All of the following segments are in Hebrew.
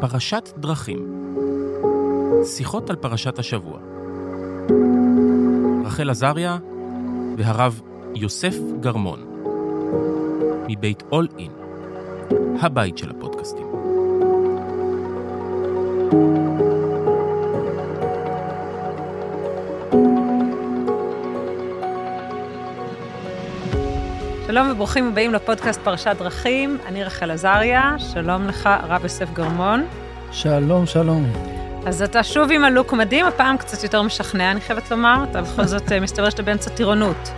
פרשת דרכים שיחות על פרשת השבוע רחל עזריה והרב יוסף גרמון מבית אול אין, הבית של הפודקאסטים. שלום וברוכים הבאים לפודקאסט פרשת דרכים, אני רחל עזריה, שלום לך, הרב יוסף גרמון. שלום, שלום. אז אתה שוב עם הלוק מדהים, הפעם קצת יותר משכנע, אני חייבת לומר, אתה בכל זאת אה, מסתבר שאתה באמצע טירונות.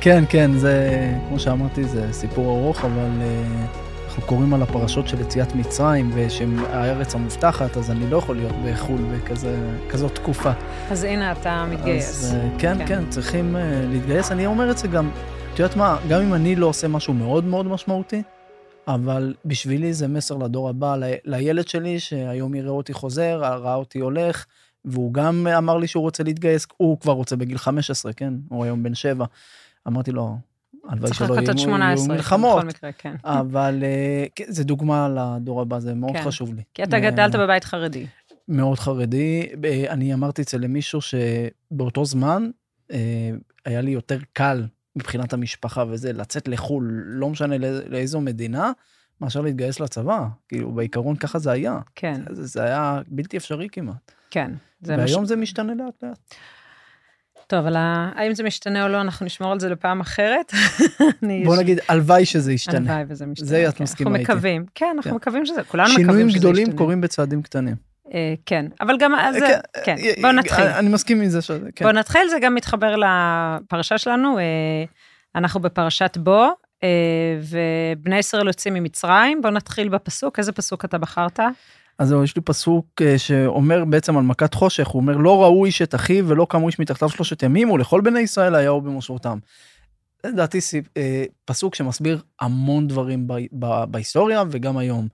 כן, כן, זה, כמו שאמרתי, זה סיפור ארוך, אבל uh, אנחנו קוראים על הפרשות של יציאת מצרים, ושהם הארץ המובטחת, אז אני לא יכול להיות בחו"ל בכזאת תקופה. אז הנה, אתה מתגייס. אז uh, כן, כן, כן, צריכים uh, להתגייס. אני אומר את זה גם, את יודעת מה, גם אם אני לא עושה משהו מאוד מאוד משמעותי, אבל בשבילי זה מסר לדור הבא, ל, לילד שלי, שהיום יראה אותי חוזר, ראה אותי הולך, והוא גם אמר לי שהוא רוצה להתגייס, הוא כבר רוצה בגיל 15, כן? הוא היום בן 7. אמרתי לו, הלוואי שלא יהיו מלחמות. מקרה, כן. אבל uh, זה דוגמה לדור הבא, זה מאוד כן. חשוב לי. כי אתה גדלת בבית חרדי. מאוד חרדי. אני אמרתי אצל מישהו שבאותו זמן היה לי יותר קל מבחינת המשפחה וזה, לצאת לחו"ל, לא משנה לאיזו מדינה, מאשר להתגייס לצבא. כאילו, בעיקרון ככה זה היה. כן. זה, זה היה בלתי אפשרי כמעט. כן. והיום מש... זה משתנה לאט לאט. טוב, אבל האם זה משתנה או לא, אנחנו נשמור על זה לפעם אחרת. בוא נגיד, הלוואי שזה ישתנה. הלוואי וזה משתנה. זה את כן. מסכימה איתי. אנחנו מקווים, כן, אנחנו כן. מקווים שזה, כולנו מקווים שזה ישתנה. שינויים גדולים קורים בצעדים קטנים. אה, כן, אבל גם, אז, כן, כן, בואו נתחיל. אני מסכים עם זה שזה, כן. בואו נתחיל, זה גם מתחבר לפרשה שלנו. אה, אנחנו בפרשת בו, אה, ובני ישראל יוצאים ממצרים. בואו נתחיל בפסוק, איזה פסוק אתה בחרת? אז יש לי פסוק אה, שאומר בעצם על מכת חושך, הוא אומר, לא ראו איש את אחיו ולא קמו איש מתחתיו שלושת ימים, ולכל בני ישראל היה אור במושבותם. לדעתי אה, פסוק שמסביר המון דברים בהיסטוריה וגם היום.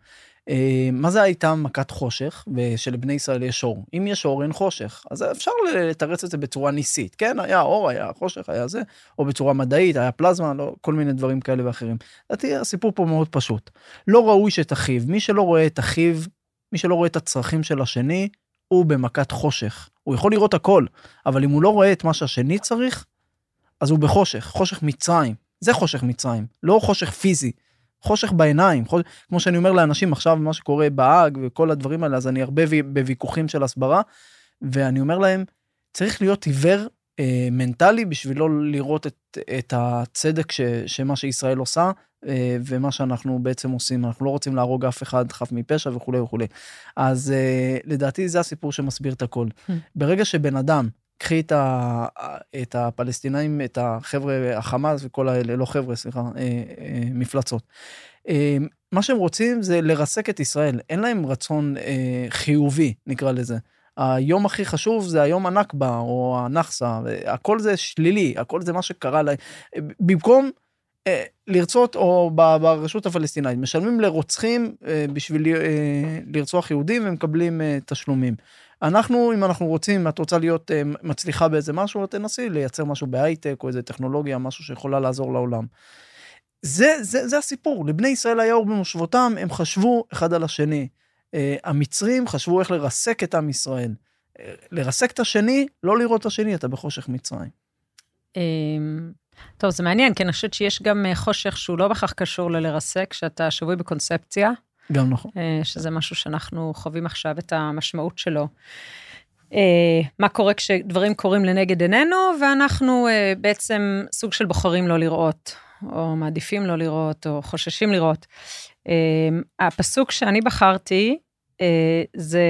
אה, מה זה הייתה מכת חושך, ושלבני ישראל יש אור? אם יש אור אין חושך, אז אפשר לתרץ את זה בצורה ניסית, כן? היה אור, היה חושך, היה זה, או בצורה מדעית, היה פלזמה, לא, כל מיני דברים כאלה ואחרים. לדעתי הסיפור פה מאוד פשוט. לא ראוי שאת אחיו, מי שלא רואה את אחיו, מי שלא רואה את הצרכים של השני, הוא במכת חושך. הוא יכול לראות הכל, אבל אם הוא לא רואה את מה שהשני צריך, אז הוא בחושך, חושך מצרים. זה חושך מצרים, לא חושך פיזי. חושך בעיניים, חוש... כמו שאני אומר לאנשים עכשיו, מה שקורה בהאג וכל הדברים האלה, אז אני הרבה בוויכוחים של הסברה, ואני אומר להם, צריך להיות עיוור אה, מנטלי בשביל לא לראות את, את הצדק ש, שמה שישראל עושה, אה, ומה שאנחנו בעצם עושים, אנחנו לא רוצים להרוג אף אחד חף מפשע וכולי וכולי. אז אה, לדעתי זה הסיפור שמסביר את הכל. Hmm. ברגע שבן אדם קחי את, ה, את הפלסטינאים, את החבר'ה, החמאס וכל האלה, לא חבר'ה, סליחה, אה, אה, מפלצות. אה, מה שהם רוצים זה לרסק את ישראל, אין להם רצון חיובי, נקרא לזה. היום הכי חשוב זה היום הנכבה או הנכסה, הכל זה שלילי, הכל זה מה שקרה להם. במקום לרצות, או ברשות הפלסטינאית, משלמים לרוצחים בשביל לרצוח יהודים ומקבלים תשלומים. אנחנו, אם אנחנו רוצים, את רוצה להיות uh, מצליחה באיזה משהו, תנסי לייצר משהו בהייטק או איזה טכנולוגיה, משהו שיכולה לעזור לעולם. זה, זה, זה הסיפור, לבני ישראל היה אור במושבותם, הם חשבו אחד על השני. Uh, המצרים חשבו איך לרסק את עם ישראל. Uh, לרסק את השני, לא לראות את השני, אתה בחושך מצרים. אמ, טוב, זה מעניין, כי אני חושבת שיש גם חושך שהוא לא בהכרח קשור ללרסק, שאתה שבוי בקונספציה. גם נכון. אה, שזה משהו שאנחנו חווים עכשיו את המשמעות שלו. אה, מה קורה כשדברים קורים לנגד עינינו, ואנחנו אה, בעצם סוג של בוחרים לא לראות, או מעדיפים לא לראות, או חוששים לראות. הפסוק שאני בחרתי זה,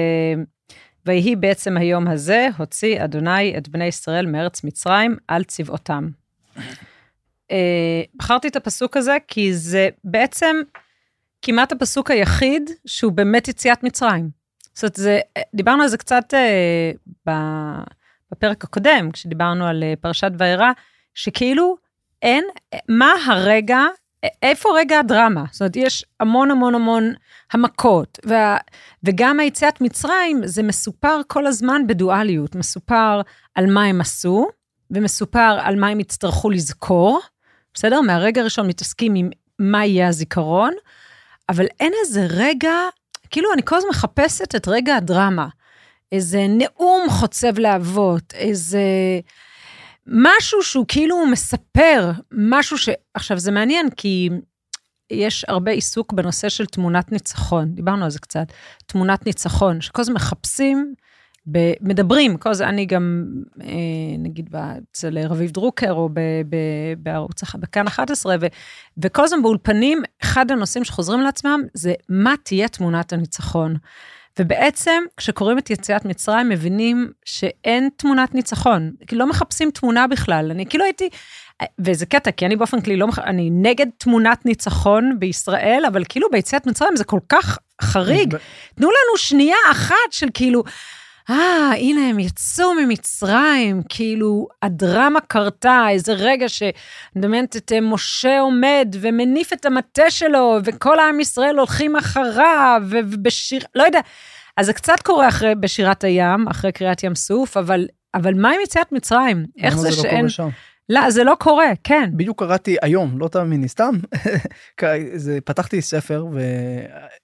ויהי בעצם היום הזה, הוציא אדוני את בני ישראל מארץ מצרים על צבאותם. בחרתי את הפסוק הזה כי זה בעצם כמעט הפסוק היחיד שהוא באמת יציאת מצרים. זאת אומרת, זה, דיברנו על זה קצת אה, בפרק הקודם, כשדיברנו על אה, פרשת וירא, שכאילו אין, מה הרגע, איפה רגע הדרמה? זאת אומרת, יש המון המון המון המכות, וה, וגם היציאת מצרים, זה מסופר כל הזמן בדואליות, מסופר על מה הם עשו, ומסופר על מה הם יצטרכו לזכור, בסדר? מהרגע הראשון מתעסקים עם מה יהיה הזיכרון, אבל אין איזה רגע, כאילו אני כל הזמן מחפשת את רגע הדרמה. איזה נאום חוצב להבות, איזה משהו שהוא כאילו מספר, משהו ש... עכשיו, זה מעניין, כי יש הרבה עיסוק בנושא של תמונת ניצחון, דיברנו על זה קצת, תמונת ניצחון, שכל הזמן מחפשים, מדברים, כל הזמן, אני גם, אה, נגיד, אצל רביב דרוקר, או בערוץ, בכאן 11, ו, וכל הזמן באולפנים, אחד הנושאים שחוזרים לעצמם, זה מה תהיה תמונת הניצחון. ובעצם, כשקוראים את יציאת מצרים, מבינים שאין תמונת ניצחון. לא מחפשים תמונה בכלל. אני כאילו הייתי, וזה קטע, כי אני באופן כללי לא, אני נגד תמונת ניצחון בישראל, אבל כאילו ביציאת מצרים זה כל כך חריג. תנו לנו שנייה אחת של כאילו, אה, הנה הם יצאו ממצרים, כאילו, הדרמה קרתה, איזה רגע שאני מדמיינת את אה, משה עומד ומניף את המטה שלו, וכל העם ישראל הולכים אחריו, ובשיר, לא יודע. אז זה קצת קורה אחרי, בשירת הים, אחרי קריאת ים סוף, אבל, אבל מה עם יציאת מצרים? איך זה, זה לא שאין... לא, זה לא קורה, כן. בדיוק קראתי היום, לא תאמיני, סתם. זה, פתחתי ספר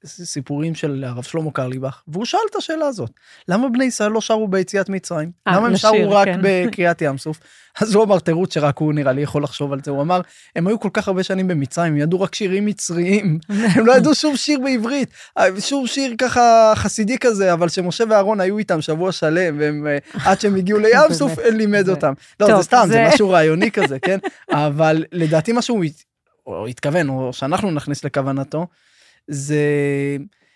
וסיפורים של הרב שלמה קרליבך, והוא שאל את השאלה הזאת, למה בני ישראל לא שרו ביציאת מצרים? 아, אה, למה הם שרו רק כן. בקריאת ים סוף? אז הוא אמר תירוץ שרק הוא נראה לי יכול לחשוב על זה, הוא אמר, הם היו כל כך הרבה שנים במצרים, הם ידעו רק שירים מצריים, הם לא ידעו שום שיר בעברית, שום שיר ככה חסידי כזה, אבל שמשה ואהרון היו איתם שבוע שלם, והם, אה, עד שהם הגיעו לים סוף, לימד אותם. לא, זה סתם, זה משהו רעיוני כזה, כן? אבל לדעתי מה שהוא התכוון, או שאנחנו נכניס לכוונתו, זה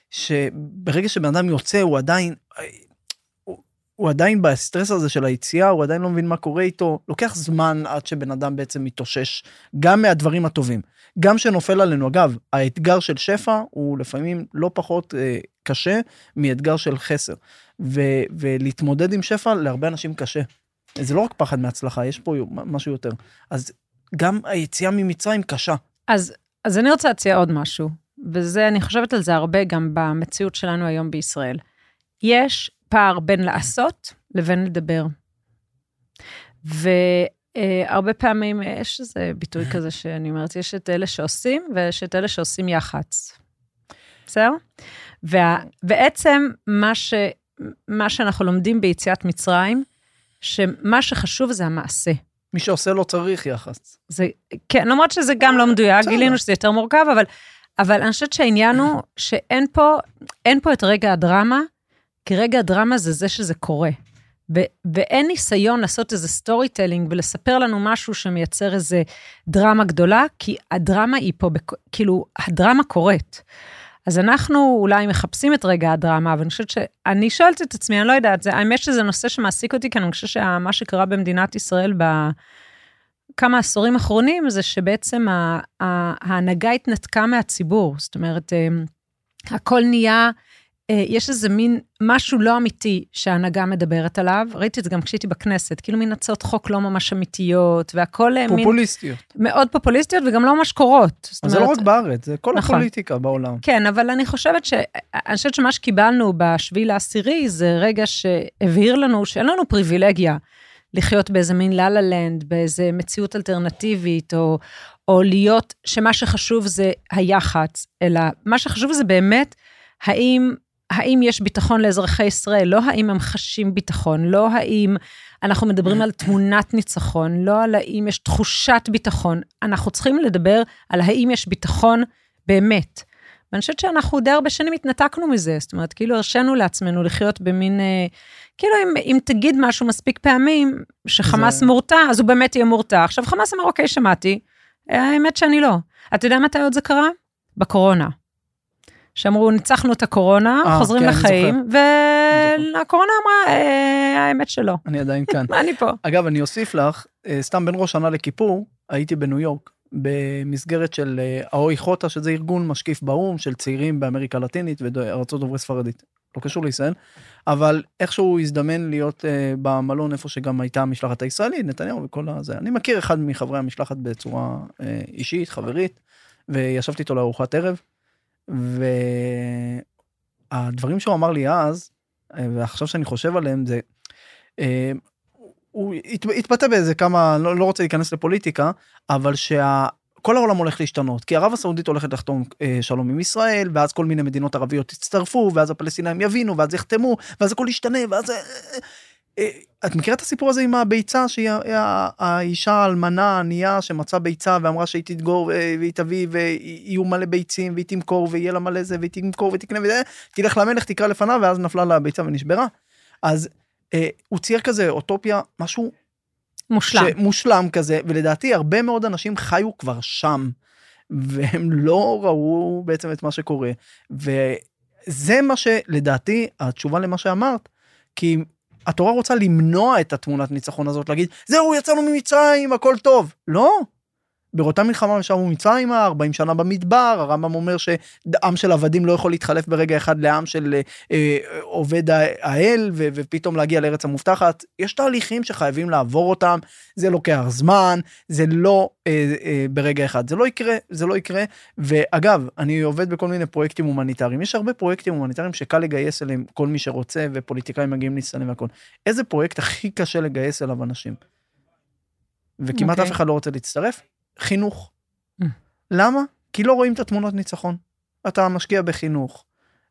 שברגע שבן אדם יוצא, הוא עדיין, הוא עדיין בסטרס הזה של היציאה, הוא עדיין לא מבין מה קורה איתו, לוקח זמן עד שבן אדם בעצם מתאושש, גם מהדברים הטובים, גם שנופל עלינו. אגב, האתגר של שפע הוא לפעמים לא פחות אה, קשה מאתגר של חסר, ו, ולהתמודד עם שפע להרבה אנשים קשה. זה לא רק פחד מהצלחה, יש פה משהו יותר. אז גם היציאה ממצרים קשה. אז, אז אני רוצה להציע עוד משהו, וזה, אני חושבת על זה הרבה גם במציאות שלנו היום בישראל. יש פער בין לעשות לבין לדבר. והרבה פעמים יש איזה ביטוי כזה שאני אומרת, יש את אלה שעושים ויש את אלה שעושים יח"צ. בסדר? ובעצם מה, ש, מה שאנחנו לומדים ביציאת מצרים, שמה שחשוב זה המעשה. מי שעושה לא צריך יח"צ. זה, כן, למרות שזה גם לא מדויק, גילינו שזה יותר מורכב, אבל, אבל אני חושבת שהעניין הוא שאין פה, פה את רגע הדרמה, כי רגע הדרמה זה זה שזה קורה. ו- ואין ניסיון לעשות איזה storytelling ולספר לנו משהו שמייצר איזה דרמה גדולה, כי הדרמה היא פה, בכ- כאילו, הדרמה קורית. אז אנחנו אולי מחפשים את רגע הדרמה, אבל אני חושבת שאני שואלת את עצמי, אני לא יודעת, זה, האמת שזה נושא שמעסיק אותי, כי אני חושבת שמה שקרה במדינת ישראל בכמה עשורים אחרונים, זה שבעצם ההנהגה התנתקה מהציבור. זאת אומרת, אה, הכל נהיה יש איזה מין משהו לא אמיתי שההנהגה מדברת עליו, ראיתי את זה גם כשהייתי בכנסת, כאילו מין הצעות חוק לא ממש אמיתיות, והכל אה, מין... פופוליסטיות. מאוד פופוליסטיות וגם לא ממש קורות. אז זה לא רק בארץ, זה כל נכון. הפוליטיקה בעולם. כן, אבל אני חושבת ש... אני חושבת שמה שקיבלנו בשביעי לעשירי, זה רגע שהבהיר לנו שאין לנו פריבילגיה לחיות באיזה מין לה-לה לנד, באיזה מציאות אלטרנטיבית, או, או להיות, שמה שחשוב זה היח"צ, אלא מה שחשוב זה באמת, האם האם יש ביטחון לאזרחי ישראל, לא האם הם חשים ביטחון, לא האם אנחנו מדברים על תמונת ניצחון, לא על האם יש תחושת ביטחון, אנחנו צריכים לדבר על האם יש ביטחון באמת. ואני חושבת שאנחנו די הרבה שנים התנתקנו מזה, זאת אומרת, כאילו הרשינו לעצמנו לחיות במין, אה, כאילו אם, אם תגיד משהו מספיק פעמים, שחמאס זה... מורתע, אז הוא באמת יהיה מורתע. עכשיו חמאס אמר, אוקיי, שמעתי, האמת שאני לא. אתה יודע מתי עוד זה קרה? בקורונה. שאמרו, ניצחנו את הקורונה, 아, אה, חוזרים כן, לחיים, והקורונה אמרה, אה, האמת שלא. אני עדיין כאן. אני פה. אגב, אני אוסיף לך, אה, סתם בין ראש שנה לכיפור, הייתי בניו יורק, במסגרת של האוי חוטה, שזה ארגון משקיף באו"ם של צעירים באמריקה הלטינית וארצות דוברי ספרדית. לא קשור לישראל, אבל איכשהו הזדמן להיות במלון איפה שגם הייתה המשלחת הישראלית, נתניהו וכל הזה. אני מכיר אחד מחברי המשלחת בצורה אישית, חברית, וישבתי איתו לארוחת ערב. והדברים שהוא אמר לי אז, ועכשיו שאני חושב עליהם, זה, אה, הוא הת- התבטא באיזה כמה, לא, לא רוצה להיכנס לפוליטיקה, אבל שה... כל העולם הולך להשתנות, כי ערב הסעודית הולכת לחתום אה, שלום עם ישראל, ואז כל מיני מדינות ערביות יצטרפו, ואז הפלסטינאים יבינו, ואז יחתמו, ואז הכל ישתנה, ואז... אה, את מכירה את הסיפור הזה עם הביצה, שהיא האישה האלמנה הענייה שמצאה ביצה ואמרה שהיא תדגור אה, והיא תביא ויהיו מלא ביצים והיא תמכור ויהיה לה מלא זה והיא תמכור ותקנה וזה, תלך למלך תקרא לפניו ואז נפלה לה הביצה ונשברה. אז אה, הוא צייר כזה אוטופיה, משהו מושלם. מושלם כזה, ולדעתי הרבה מאוד אנשים חיו כבר שם, והם לא ראו בעצם את מה שקורה. וזה מה שלדעתי התשובה למה שאמרת, כי התורה רוצה למנוע את התמונת ניצחון הזאת, להגיד, זהו, יצאנו ממצרים, הכל טוב. לא. באותה מלחמה ישבנו מצרימה, 40 שנה במדבר, הרמב"ם אומר שעם של עבדים לא יכול להתחלף ברגע אחד לעם של אה, אה, עובד האל, ו- ופתאום להגיע לארץ המובטחת. יש תהליכים שחייבים לעבור אותם, זה לוקח זמן, זה לא אה, אה, ברגע אחד, זה לא יקרה, זה לא יקרה. ואגב, אני עובד בכל מיני פרויקטים הומניטריים, יש הרבה פרויקטים הומניטריים שקל לגייס אליהם כל מי שרוצה, ופוליטיקאים מגיעים להצטלם והכל. איזה פרויקט הכי קשה לגייס אליו אנשים? וכמעט אוקיי. אף אחד לא רוצה להצטרף? חינוך. Mm. למה? כי לא רואים את התמונות ניצחון. אתה משקיע בחינוך,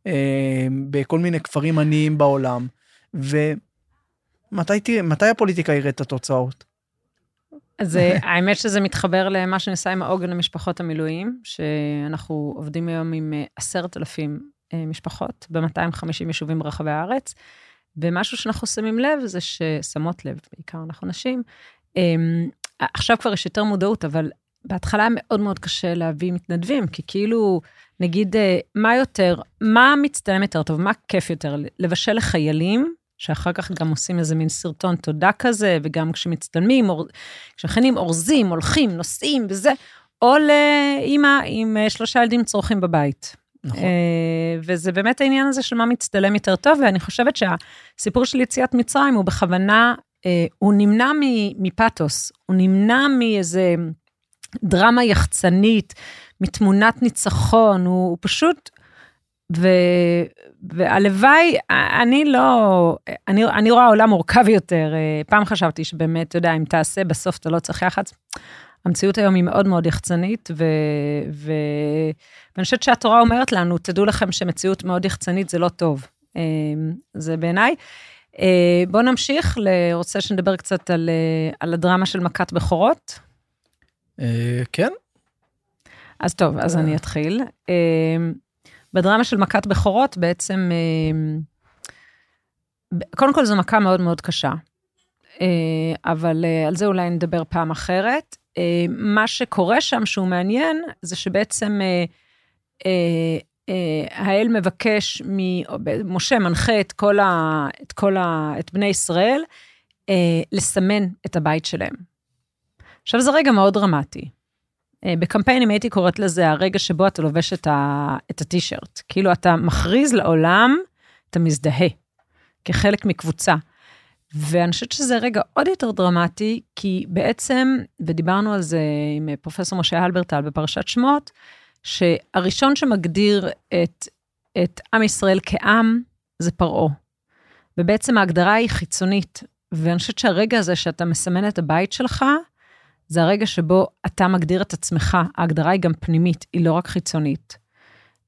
אה, בכל מיני כפרים עניים בעולם, ומתי תראה, מתי הפוליטיקה יראה את התוצאות? אז אה, האמת שזה מתחבר למה שנעשה עם העוגן למשפחות המילואים, שאנחנו עובדים היום עם אה, עשרת אלפים אה, משפחות ב-250 יישובים ברחבי הארץ, ומשהו שאנחנו שמים לב זה ששמות לב, בעיקר אנחנו נשים, אה, עכשיו כבר יש יותר מודעות, אבל בהתחלה היה מאוד מאוד קשה להביא מתנדבים, כי כאילו, נגיד, אה, מה יותר, מה מצטלם יותר טוב, מה כיף יותר, לבשל לחיילים, שאחר כך גם עושים איזה מין סרטון תודה כזה, וגם כשמצטלמים, אור- כשכנים אורזים, הולכים, נוסעים וזה, או לאימא עם אה, שלושה ילדים צורכים בבית. נכון. אה, וזה באמת העניין הזה של מה מצטלם יותר טוב, ואני חושבת שהסיפור של יציאת מצרים הוא בכוונה, הוא נמנע מפתוס, הוא נמנע מאיזה דרמה יחצנית, מתמונת ניצחון, הוא, הוא פשוט, ו, והלוואי, אני לא, אני, אני רואה עולם מורכב יותר. אה, פעם חשבתי שבאמת, אתה יודע, אם תעשה, בסוף אתה לא צריך יח"צ. המציאות היום היא מאוד מאוד יחצנית, ו, ו, ואני חושבת שהתורה אומרת לנו, תדעו לכם שמציאות מאוד יחצנית זה לא טוב. אה, זה בעיניי. אה, בואו נמשיך, רוצה שנדבר קצת על, אה, על הדרמה של מכת בכורות. אה, כן, אז טוב, אז אני אתחיל. בדרמה של מכת בכורות בעצם, קודם כל זו מכה מאוד מאוד קשה, אבל על זה אולי נדבר פעם אחרת. מה שקורה שם שהוא מעניין, זה שבעצם האל מבקש, מ- משה מנחה את כל, ה, את כל ה, את בני ישראל, אה, לסמן את הבית שלהם. עכשיו זה רגע מאוד דרמטי. אה, בקמפיינים הייתי קוראת לזה הרגע שבו אתה לובש את, ה, את הטישרט. כאילו אתה מכריז לעולם, אתה מזדהה כחלק מקבוצה. ואני חושבת שזה רגע עוד יותר דרמטי, כי בעצם, ודיברנו על זה עם אה, פרופסור משה הלברטל בפרשת שמות, שהראשון שמגדיר את, את עם ישראל כעם זה פרעה. ובעצם ההגדרה היא חיצונית. ואני חושבת שהרגע הזה שאתה מסמן את הבית שלך, זה הרגע שבו אתה מגדיר את עצמך, ההגדרה היא גם פנימית, היא לא רק חיצונית.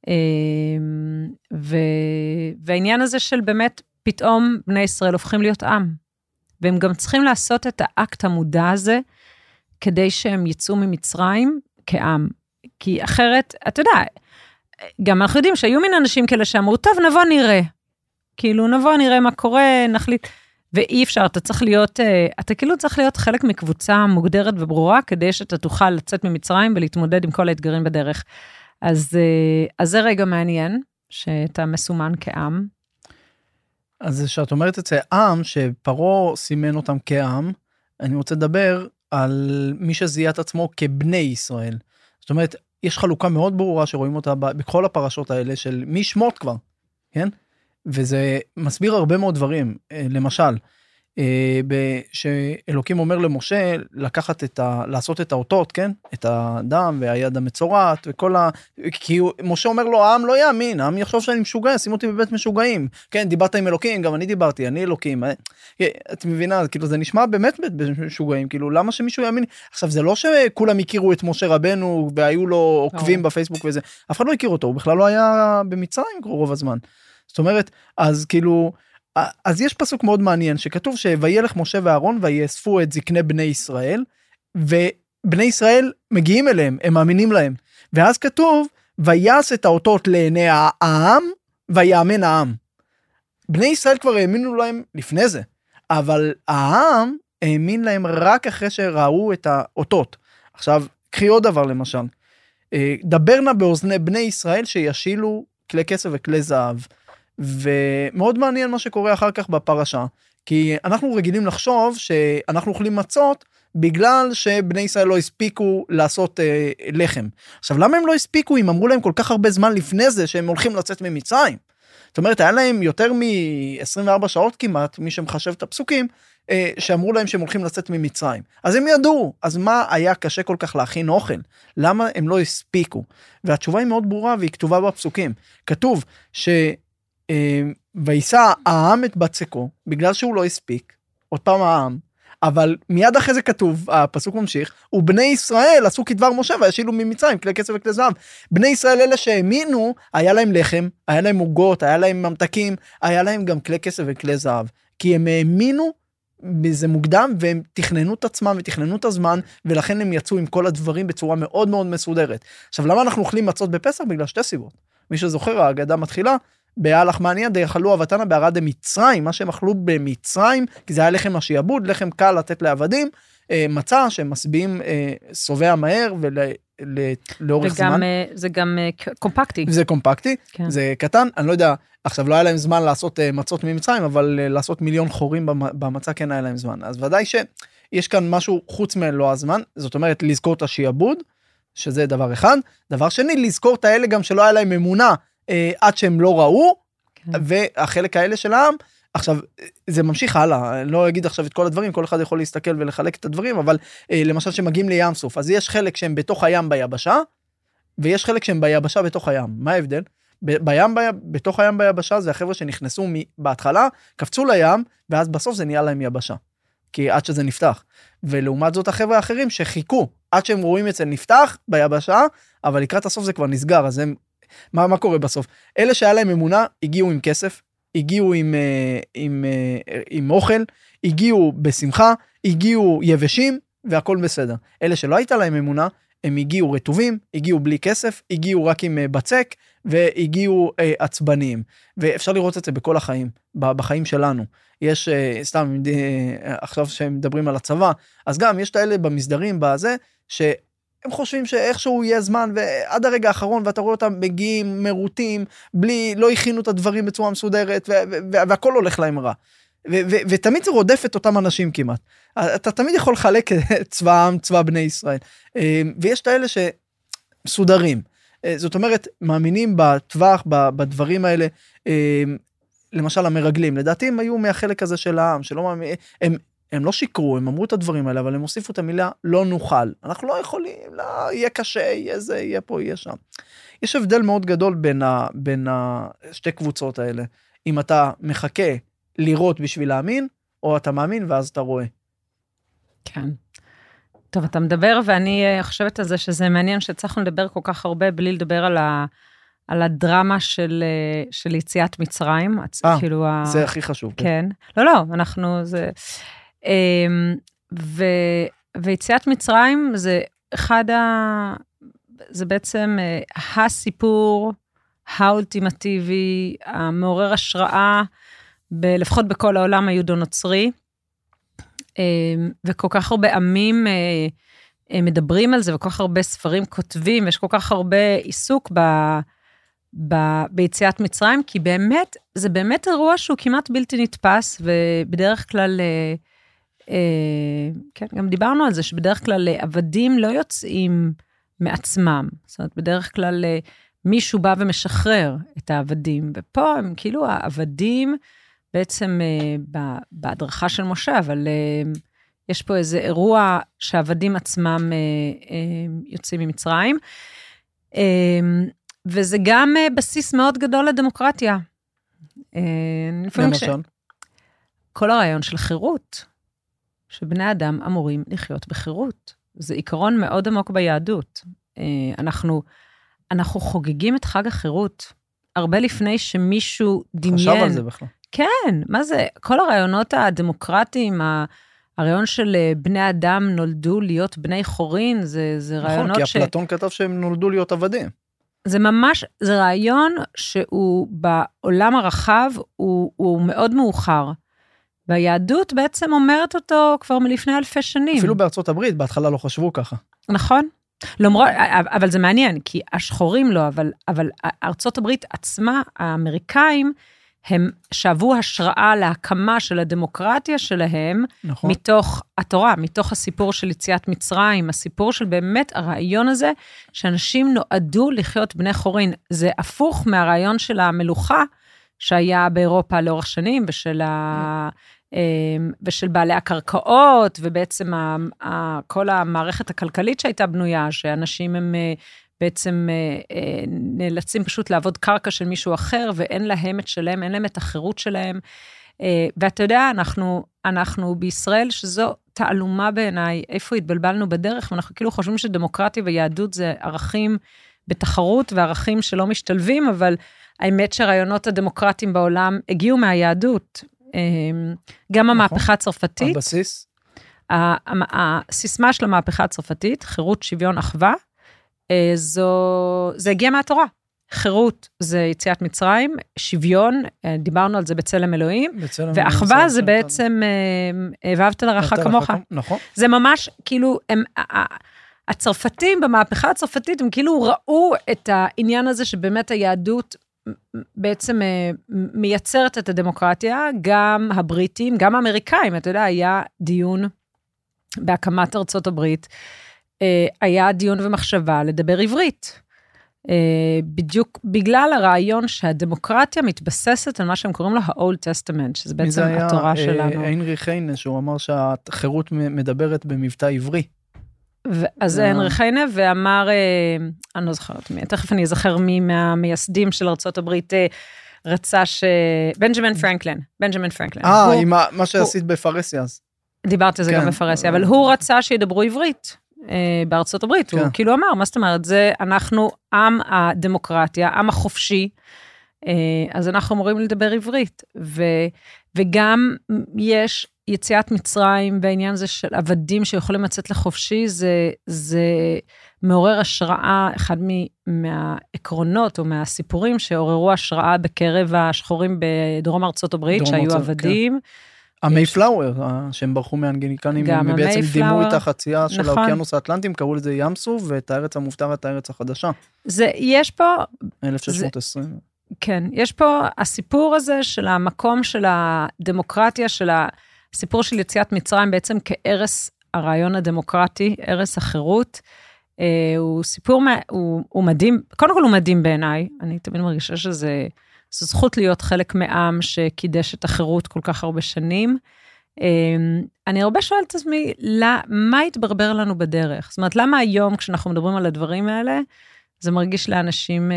אמ, ו... והעניין הזה של באמת, פתאום בני ישראל הופכים להיות עם. והם גם צריכים לעשות את האקט המודע הזה, כדי שהם יצאו ממצרים כעם. כי אחרת, אתה יודע, גם אנחנו יודעים שהיו מין אנשים כאלה שאמרו, טוב, נבוא נראה. כאילו, נבוא נראה מה קורה, נחליט. ואי אפשר, אתה צריך להיות, אה, אתה כאילו צריך להיות חלק מקבוצה מוגדרת וברורה, כדי שאתה תוכל לצאת ממצרים ולהתמודד עם כל האתגרים בדרך. אז, אה, אז זה רגע מעניין, שאתה מסומן כעם. אז כשאת אומרת את זה עם, שפרעה סימן אותם כעם, אני רוצה לדבר על מי שזיהה את עצמו כבני ישראל. זאת אומרת, יש חלוקה מאוד ברורה שרואים אותה בכל הפרשות האלה של מי שמות כבר, כן? וזה מסביר הרבה מאוד דברים. אה, למשל, שאלוקים אומר למשה לקחת את ה... לעשות את האותות, כן? את הדם והיד המצורעת וכל ה... כי הוא- משה אומר לו, העם לא יאמין, העם יחשוב שאני משוגע, שים אותי בבית משוגעים. כן, דיברת עם אלוקים, גם אני דיברתי, אני אלוקים. אה, את מבינה, כאילו זה נשמע באמת בית משוגעים, כאילו למה שמישהו יאמין? עכשיו זה לא שכולם הכירו את משה רבנו והיו לו עוקבים בפייסבוק וזה, אף אחד לא הכיר אותו, הוא בכלל לא היה במצרים רוב הזמן. זאת אומרת, אז כאילו, אז יש פסוק מאוד מעניין שכתוב שוילך משה ואהרון ויאספו את זקני בני ישראל, ובני ישראל מגיעים אליהם, הם מאמינים להם. ואז כתוב, ויעש את האותות לעיני העם, ויאמן העם. בני ישראל כבר האמינו להם לפני זה, אבל העם האמין להם רק אחרי שראו את האותות. עכשיו, קחי עוד דבר למשל. אה, דבר נא באוזני בני ישראל שישילו כלי כסף וכלי זהב. ומאוד מעניין מה שקורה אחר כך בפרשה, כי אנחנו רגילים לחשוב שאנחנו אוכלים מצות בגלל שבני ישראל לא הספיקו לעשות אה, לחם. עכשיו, למה הם לא הספיקו אם אמרו להם כל כך הרבה זמן לפני זה שהם הולכים לצאת ממצרים? זאת אומרת, היה להם יותר מ-24 שעות כמעט, מי שמחשב את הפסוקים, אה, שאמרו להם שהם הולכים לצאת ממצרים. אז הם ידעו, אז מה היה קשה כל כך להכין אוכל? למה הם לא הספיקו? והתשובה היא מאוד ברורה והיא כתובה בפסוקים. כתוב ש... אה, ויישא העם את בצקו בגלל שהוא לא הספיק, עוד פעם העם, אבל מיד אחרי זה כתוב, הפסוק ממשיך, ובני ישראל עשו כדבר משה וישילו ממצרים כלי כסף וכלי זהב. בני ישראל אלה שהאמינו, היה להם לחם, היה להם עוגות, היה להם ממתקים, היה להם גם כלי כסף וכלי זהב. כי הם האמינו בזה מוקדם והם תכננו את עצמם ותכננו את הזמן ולכן הם יצאו עם כל הדברים בצורה מאוד מאוד מסודרת. עכשיו למה אנחנו אוכלים מצות בפסח? בגלל שתי סיבות. מי שזוכר ההגדה מתחילה באלח מעניה דאכלו אבתנה בערד דמצרים, מה שהם אכלו במצרים, כי זה היה לחם השיעבוד, לחם קל לתת לעבדים, אה, מצה שהם משביעים אה, שבע מהר ולאורך וגם, זמן. אה, זה גם קומפקטי. זה קומפקטי, כן. זה קטן, אני לא יודע, עכשיו לא היה להם זמן לעשות מצות ממצרים, אבל לעשות מיליון חורים במ- במצה כן היה להם זמן. אז ודאי שיש כאן משהו חוץ מלא הזמן, זאת אומרת לזכור את השיעבוד, שזה דבר אחד. דבר שני, לזכור את האלה גם שלא היה להם אמונה אה, עד שהם לא ראו, כן. והחלק האלה של העם, עכשיו זה ממשיך הלאה, אני לא אגיד עכשיו את כל הדברים, כל אחד יכול להסתכל ולחלק את הדברים, אבל אה, למשל שמגיעים לים סוף, אז יש חלק שהם בתוך הים ביבשה, ויש חלק שהם ביבשה בתוך הים, מה ההבדל? ב- בים, ב- בתוך הים ביבשה זה החבר'ה שנכנסו מ- בהתחלה, קפצו לים, ואז בסוף זה נהיה להם יבשה. כי עד שזה נפתח. ולעומת זאת החבר'ה האחרים שחיכו עד שהם רואים את זה נפתח ביבשה, אבל לקראת הסוף זה כבר נסגר, אז הם... מה, מה קורה בסוף? אלה שהיה להם אמונה הגיעו עם כסף, הגיעו עם, אה, עם, אה, עם אוכל, הגיעו בשמחה, הגיעו יבשים, והכל בסדר. אלה שלא הייתה להם אמונה, הם הגיעו רטובים, הגיעו בלי כסף, הגיעו רק עם אה, בצק, והגיעו אה, עצבניים. ואפשר לראות את זה בכל החיים, בחיים שלנו. יש, אה, סתם, אה, עכשיו שמדברים על הצבא, אז גם יש את האלה במסדרים, בזה, שהם חושבים שאיכשהו יהיה זמן, ועד הרגע האחרון, ואתה רואה אותם מגיעים מרוטים, בלי, לא הכינו את הדברים בצורה מסודרת, והכל הולך להם רע. ותמיד זה רודף את אותם אנשים כמעט. אתה תמיד יכול לחלק צבא העם, צבא בני ישראל. אה, ויש את האלה שמסודרים. אה, זאת אומרת, מאמינים בטווח, בדברים האלה. אה, למשל המרגלים, לדעתי הם היו מהחלק הזה של העם, שלא מאמין, הם, הם לא שיקרו, הם אמרו את הדברים האלה, אבל הם הוסיפו את המילה לא נוכל. אנחנו לא יכולים, לא, יהיה קשה, יהיה זה, יהיה פה, יהיה שם. יש הבדל מאוד גדול בין, ה, בין השתי קבוצות האלה. אם אתה מחכה לראות בשביל להאמין, או אתה מאמין ואז אתה רואה. כן. טוב, אתה מדבר, ואני אה, חושבת על זה שזה מעניין שהצלחנו לדבר כל כך הרבה בלי לדבר על, ה, על הדרמה של, אה, של יציאת מצרים. אה, כאילו ה... זה הכי חשוב. כן. לא, לא, אנחנו, זה... אמ, ו, ויציאת מצרים זה אחד ה... זה בעצם אה, הסיפור האולטימטיבי, המעורר השראה, ב, לפחות בכל העולם היהודו-נוצרי. אמ, וכל כך הרבה עמים אה, אה, מדברים על זה, וכל כך הרבה ספרים כותבים, ויש כל כך הרבה עיסוק ב, ב, ביציאת מצרים, כי באמת, זה באמת אירוע שהוא כמעט בלתי נתפס, ובדרך כלל, אה, כן, גם דיברנו על זה, שבדרך כלל אה, עבדים לא יוצאים מעצמם. זאת אומרת, בדרך כלל אה, מישהו בא ומשחרר את העבדים, ופה הם כאילו העבדים בעצם בהדרכה של משה, אבל יש פה איזה אירוע שהעבדים עצמם יוצאים ממצרים. וזה גם בסיס מאוד גדול לדמוקרטיה. למשל? כל הרעיון של חירות, שבני אדם אמורים לחיות בחירות. זה עיקרון מאוד עמוק ביהדות. אנחנו, אנחנו חוגגים את חג החירות הרבה לפני שמישהו דמיין. חשב על זה בכלל. כן, מה זה, כל הרעיונות הדמוקרטיים, הרעיון של אה, בני אדם נולדו להיות בני חורין, זה, זה נכון, רעיונות ש... נכון, ש... כי אפלטון כתב שהם נולדו להיות עבדים. זה ממש, זה רעיון שהוא בעולם הרחב, הוא, הוא מאוד מאוחר. והיהדות בעצם אומרת אותו כבר מלפני אלפי שנים. אפילו בארצות הברית, בהתחלה לא חשבו ככה. נכון. למרות, אבל זה מעניין, כי השחורים לא, אבל, אבל ארצות הברית עצמה, האמריקאים, הם שאבו השראה להקמה של הדמוקרטיה שלהם, נכון. מתוך התורה, מתוך הסיפור של יציאת מצרים, הסיפור של באמת הרעיון הזה, שאנשים נועדו לחיות בני חורין. זה הפוך מהרעיון של המלוכה שהיה באירופה לאורך שנים, ושל ה... אמ, ושל בעלי הקרקעות, ובעצם כל המערכת הכלכלית שהייתה בנויה, שאנשים הם אה, בעצם אה, אה, נאלצים פשוט לעבוד קרקע של מישהו אחר, ואין להם את שלהם, אין להם את החירות שלהם. ואתה יודע, אנחנו, אנחנו בישראל, שזו תעלומה בעיניי, איפה התבלבלנו בדרך, ואנחנו כאילו חושבים שדמוקרטיה ויהדות זה ערכים בתחרות וערכים שלא משתלבים, אבל האמת שהרעיונות הדמוקרטיים בעולם הגיעו מהיהדות, גם נכון. המהפכה הצרפתית. הבסיס? הסיסמה של המהפכה הצרפתית, חירות, שוויון, אחווה, אה, זו, זה הגיע מהתורה. חירות זה יציאת מצרים, שוויון, אה, דיברנו על זה בצלם אלוהים, בצלם ואחווה זה בעצם אה, ואהבת לרעך כמוך. נכון. זה ממש, כאילו, הם, הצרפתים במהפכה הצרפתית, הם כאילו ראו את העניין הזה שבאמת היהדות בעצם אה, מייצרת את הדמוקרטיה, גם הבריטים, גם האמריקאים, אתה יודע, היה דיון בהקמת ארצות הברית, אה, היה דיון ומחשבה לדבר עברית. אה, בדיוק בגלל הרעיון שהדמוקרטיה מתבססת על מה שהם קוראים לו ה-Old Testament, שזה בעצם התורה שלנו. מי זה היה היינריך היינה, שהוא אמר שהחירות מדברת במבטא עברי. אז הנרי חיינה ואמר, אה, אני לא זוכרת מי, תכף אני אזכר מי מהמייסדים של ארה"ב אה, רצה ש... בנג'מן פרנקלין, בנג'מן פרנקלין. אה, עם מה שעשית בפרהסיה אז. דיברתי על זה גם כן. בפרהסיה, אבל הוא רצה שידברו עברית. אה, בארצות הברית, הוא כן. כאילו אמר, מה זאת אומרת, זה אנחנו עם הדמוקרטיה, עם החופשי, אז אנחנו אמורים לדבר עברית. וגם יש יציאת מצרים והעניין הזה של עבדים שיכולים לצאת לחופשי, זה, זה מעורר השראה, אחד מהעקרונות או מהסיפורים שעוררו השראה בקרב השחורים בדרום ארצות הברית, שהיו ארצות, עבדים. כן. המייפלאואר, שהם ברחו מהאנגליקנים, הם בעצם דימו את החצייה של נכון. האוקיינוס האטלנטי, הם קראו לזה ים סוף, ואת הארץ המובטרת, הארץ החדשה. זה, יש פה... 1620. זה, כן, יש פה הסיפור הזה של המקום של הדמוקרטיה, של ה... הסיפור של יציאת מצרים בעצם כערש הרעיון הדמוקרטי, ערש החירות, אה, הוא סיפור, הוא, הוא מדהים, קודם כל הוא מדהים בעיניי, אני תמיד מרגישה שזה, זו זכות להיות חלק מעם שקידש את החירות כל כך הרבה שנים. אה, אני הרבה שואלת את עצמי, מה התברבר לנו בדרך? זאת אומרת, למה היום כשאנחנו מדברים על הדברים האלה, זה מרגיש לאנשים אה,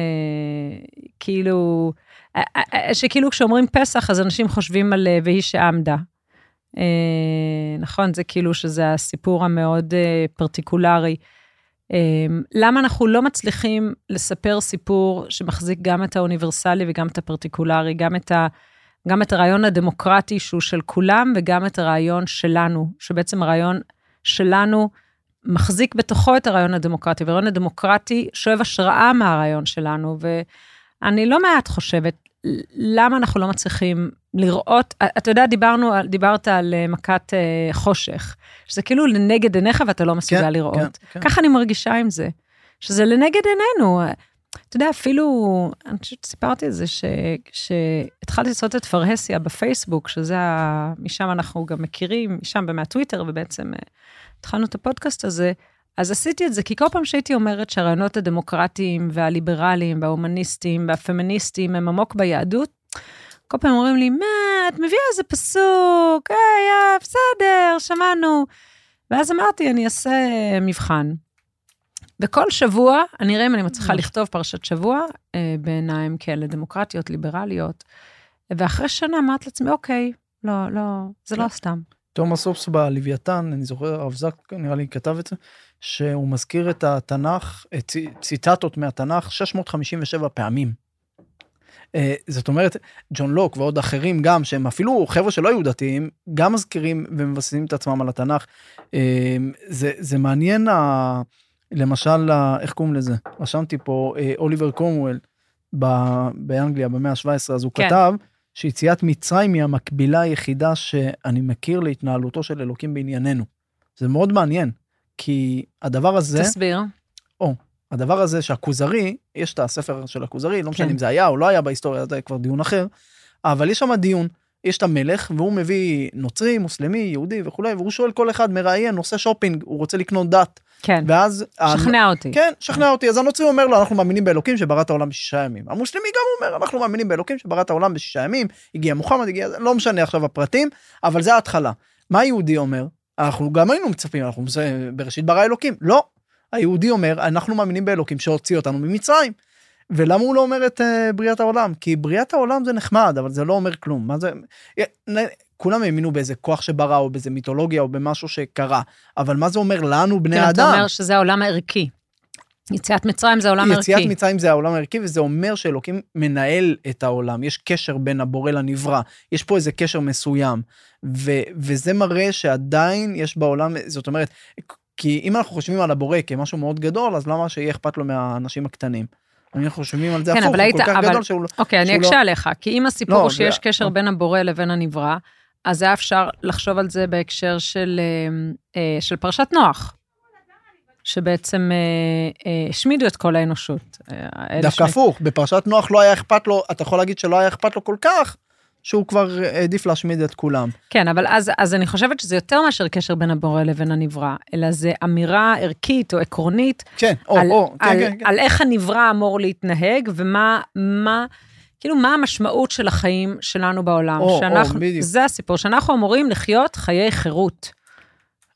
כאילו, אה, שכאילו כשאומרים פסח, אז אנשים חושבים על והיא שעמדה. אה, נכון? זה כאילו שזה הסיפור המאוד אה, פרטיקולרי. אה, למה אנחנו לא מצליחים לספר סיפור שמחזיק גם את האוניברסלי וגם את הפרטיקולרי, גם את, ה, גם את הרעיון הדמוקרטי שהוא של כולם וגם את הרעיון שלנו, שבעצם הרעיון שלנו מחזיק בתוכו את הרעיון הדמוקרטי, והרעיון הדמוקרטי שואב השראה מהרעיון שלנו, ואני לא מעט חושבת, למה אנחנו לא מצליחים לראות, אתה יודע, דיברנו, דיברת על אה, מכת אה, חושך, שזה כאילו לנגד עיניך ואתה לא מסוגל כן, לראות. כן, כן. ככה אני מרגישה עם זה, שזה לנגד עינינו. אתה יודע, אפילו, אני חושבת שסיפרתי את זה, שהתחלתי לעשות את פרהסיה בפייסבוק, שזה, ה, משם אנחנו גם מכירים, משם ומהטוויטר, ובעצם אה, התחלנו את הפודקאסט הזה. אז עשיתי את זה, כי כל פעם שהייתי אומרת שהרעיונות הדמוקרטיים והליברליים וההומניסטיים והפמיניסטיים הם עמוק ביהדות, כל פעם אומרים לי, מה, את מביאה איזה פסוק, היי, אה, בסדר, שמענו. ואז אמרתי, אני אעשה מבחן. וכל שבוע, אני אראה אם אני מצליחה לכתוב פרשת שבוע, אה, בעיניים כאלה דמוקרטיות, ליברליות. ואחרי שנה אמרתי לעצמי, אוקיי, לא, לא, זה לא כן. סתם. תומאס אופס בלוויתן, אני זוכר, הרב זק נראה לי כתב את זה, שהוא מזכיר את התנ"ך, ציטטות מהתנ"ך 657 פעמים. אה, זאת אומרת, ג'ון לוק ועוד אחרים גם, שהם אפילו חבר'ה שלא היו דתיים, גם מזכירים ומבססים את עצמם על התנ"ך. אה, זה, זה מעניין, ה- למשל, ה- איך קוראים לזה? רשמתי פה, אה, אוליבר קומואל ב- באנגליה במאה ה-17, אז הוא כן. כתב שיציאת מצרים היא המקבילה היחידה שאני מכיר להתנהלותו של אלוקים בענייננו. זה מאוד מעניין, כי הדבר הזה, תסביר. הדבר הזה שהכוזרי, יש את הספר של הכוזרי, לא משנה כן. אם זה היה או לא היה בהיסטוריה, זה כבר דיון אחר, אבל יש שם דיון, יש את המלך, והוא מביא נוצרי, מוסלמי, יהודי וכולי, והוא שואל כל אחד, מראיין, עושה שופינג, הוא רוצה לקנות דת, כן, ואז... שכנע אותי. כן, שכנע אותי. אז הנוצרי אומר לו, אנחנו מאמינים באלוקים שברא את העולם בשישה ימים. המוסלמי גם אומר, אנחנו מאמינים באלוקים שברא את העולם בשישה ימים, הגיע מוחמד, הגיע... לא משנה עכשיו הפרטים, אבל זה ההתחלה. מה היהודי אומר? אנחנו גם היינו מצפים, אנחנו בראשית ברא אלוקים. לא. היהודי אומר, אנחנו מאמינים באלוקים שהוציא אותנו ממצרים. ולמה הוא לא אומר את uh, בריאת העולם? כי בריאת העולם זה נחמד, אבל זה לא אומר כלום. מה זה... נ- כולם האמינו באיזה כוח שברא, או באיזה מיתולוגיה, או במשהו שקרה. אבל מה זה אומר לנו, בני כן, האדם? אתה אומר שזה העולם הערכי. יציאת מצרים זה העולם הערכי. יציאת מצרים זה העולם הערכי, וזה אומר שאלוקים מנהל את העולם. יש קשר בין הבורא לנברא, יש פה איזה קשר מסוים. ו- וזה מראה שעדיין יש בעולם, זאת אומרת, כי אם אנחנו חושבים על הבורא כמשהו מאוד גדול, אז למה שיהיה אכפת לו מהאנשים הקטנים? אנחנו חושבים על זה כן, הפוך, הוא היית- כל כך אבל- גדול שהוא לא... אוקיי, אני אקשה לא- עליך, כי אם הסיפור לא, הוא שיש זה- קשר בין הבורא לבין הנברא, אז היה אפשר לחשוב על זה בהקשר של, אה, אה, של פרשת נוח, שבעצם אה, אה, השמידו את כל האנושות. אה, דווקא הפוך, בפרשת נוח לא היה אכפת לו, אתה יכול להגיד שלא היה אכפת לו כל כך, שהוא כבר העדיף להשמיד את כולם. כן, אבל אז, אז אני חושבת שזה יותר מאשר קשר בין הבורא לבין הנברא, אלא זה אמירה ערכית או עקרונית כן, או, על, או, כן, על, כן, כן. על איך הנברא אמור להתנהג, ומה, מה, כאילו, מה המשמעות של החיים שלנו בעולם. או, או, שאנחנו, בדיוק. זה הסיפור, שאנחנו אמורים לחיות חיי חירות.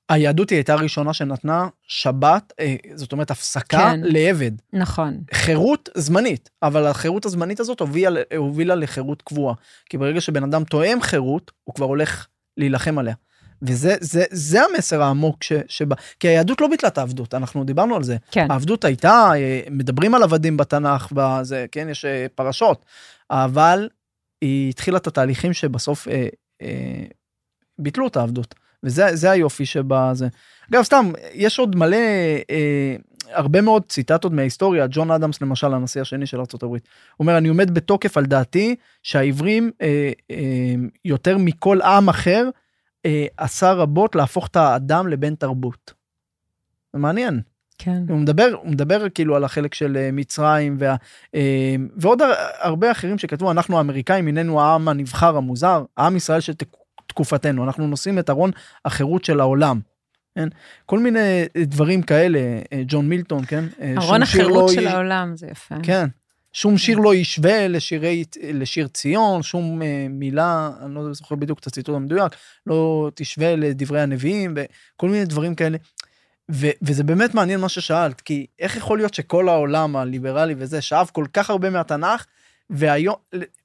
היהדות היא הייתה הראשונה שנתנה שבת, אה, זאת אומרת הפסקה כן. לעבד. נכון. חירות זמנית, אבל החירות הזמנית הזאת הובילה, הובילה לחירות קבועה. כי ברגע שבן אדם תואם חירות, הוא כבר הולך להילחם עליה. וזה זה, זה המסר העמוק ש, שבה, כי היהדות לא ביטלה את העבדות, אנחנו דיברנו על זה. כן. העבדות הייתה, אה, מדברים על עבדים בתנ"ך, בזה, כן, יש אה, פרשות, אבל היא התחילה את התהליכים שבסוף אה, אה, ביטלו את העבדות. וזה זה היופי שבזה. אגב, סתם, יש עוד מלא, אה, הרבה מאוד ציטטות מההיסטוריה, ג'ון אדמס למשל, הנשיא השני של ארה"ב, הוא אומר, אני עומד בתוקף על דעתי שהעברים אה, אה, יותר מכל עם אחר, אה, עשה רבות להפוך את האדם לבן תרבות. זה מעניין. כן. הוא מדבר, הוא מדבר כאילו על החלק של אה, מצרים וה, אה, ועוד הר- הרבה אחרים שכתבו, אנחנו האמריקאים, הננו העם הנבחר המוזר, העם ישראל של תק- תקופתנו, אנחנו נושאים את ארון החירות של העולם. כן? כל מיני אה, דברים כאלה, אה, ג'ון מילטון, כן? אה, ארון החירות לא של י- העולם, זה יפה. כן. שום שיר לא ישווה לשירי, לשיר ציון, שום מילה, אני לא זוכר בדיוק את הציטוט המדויק, לא תשווה לדברי הנביאים וכל מיני דברים כאלה. ו- וזה באמת מעניין מה ששאלת, כי איך יכול להיות שכל העולם הליברלי וזה שאב כל כך הרבה מהתנ"ך, והיום,